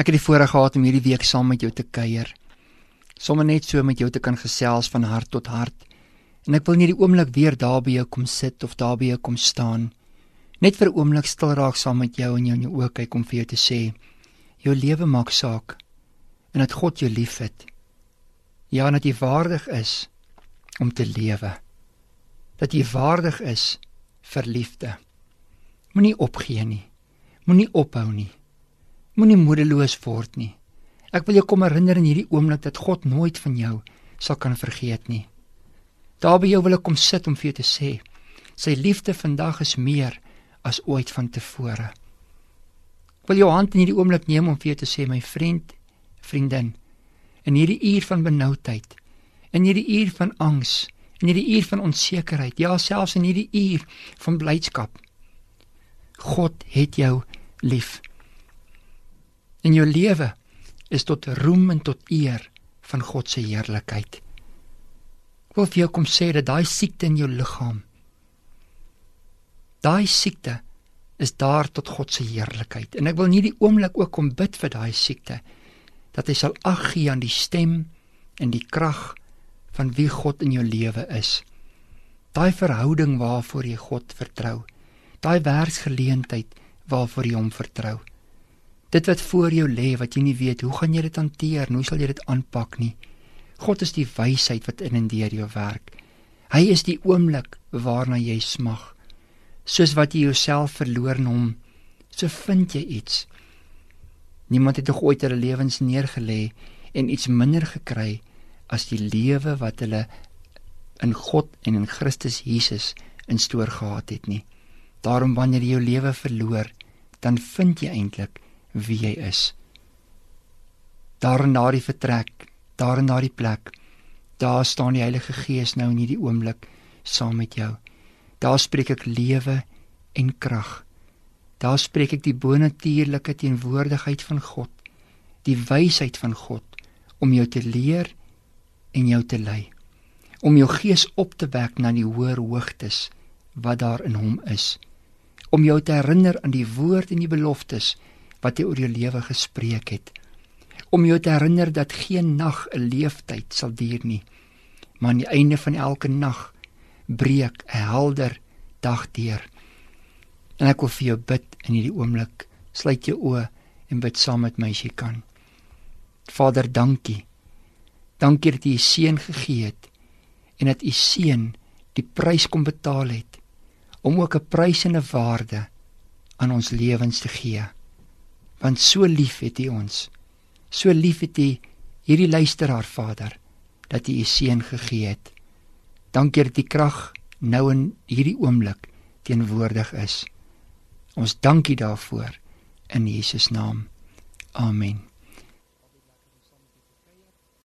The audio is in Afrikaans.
Ek het die voorreg gehad om hierdie week saam met jou te kuier. Sommige net so met jou te kan gesels van hart tot hart. En ek wil nie die oomblik weer daar by jou kom sit of daar by jou kom staan. Net vir 'n oomblik stil raak saam met jou en jou in jou oë kyk om vir jou te sê: Jou lewe maak saak en dat God jou liefhet. Ja, en dat jy waardig is om te lewe. Dat jy waardig is vir liefde. Moenie opgee nie. Moenie ophou nie. Moenie moedeloos word nie. Ek wil jou kom herinner in hierdie oomblik dat God nooit van jou sal kan vergeet nie. Daar by jou wil ek kom sit om vir jou te sê, sy liefde vandag is meer as ooit vantevore. Ek wil jou hand in hierdie oomblik neem om vir jou te sê my vriend, vriendin, in hierdie uur van benoudheid, in hierdie uur van angs, in hierdie uur van onsekerheid, ja selfs in hierdie uur van blydskap. God het jou lief in jou lewe is tot roem en tot eer van God se heerlikheid. Ek wil vir jou kom sê dat daai siekte in jou liggaam daai siekte is daar tot God se heerlikheid en ek wil nie die oomblik ook kom bid vir daai siekte dat hy sal ag gee aan die stem en die krag van wie God in jou lewe is. Daai verhouding waarvoor jy God vertrou. Daai werksgeleentheid waarvoor jy hom vertrou. Dit wat voor jou lê wat jy nie weet hoe gaan jy dit hanteer, hoe sal jy dit aanpak nie. God is die wysheid wat in en deur jou werk. Hy is die oomblik waarna jy smag. Soos wat jy jouself verloor in hom, so vind jy iets. Niemand het ooit hulle lewens neergelê en iets minder gekry as die lewe wat hulle in God en in Christus Jesus instoor gehad het nie. Daarom wanneer jy jou lewe verloor, dan vind jy eintlik wie jy is. Daar in daardie vertrek, daar in daardie plek, daar staan die Heilige Gees nou in hierdie oomblik saam met jou. Daar spreek ek lewe en krag. Daar spreek ek die bonatuurlike teenwoordigheid van God, die wysheid van God om jou te leer en jou te lei. Om jou gees op te wek na die hoër hoogtes wat daar in hom is. Om jou te herinner aan die woord en die beloftes wat hy oor jou lewe gespreek het om jou te herinner dat geen nag 'n leeftyd sal duur nie maar aan die einde van elke nag breek 'n helder dag deur. En ek wil vir jou bid in hierdie oomblik. Sluit jou oë en bid saam met my as jy kan. Vader dankie. Dankie dat U seun gegee het en dat U seun die prys kom betaal het om ook 'n prys en 'n waarde aan ons lewens te gee want so lief het U ons. So lief het U hierdie luisteraar Vader dat U U seun gegee het. Dankie dat U krag nou in hierdie oomblik teenwoordig is. Ons dankie daarvoor in Jesus naam. Amen.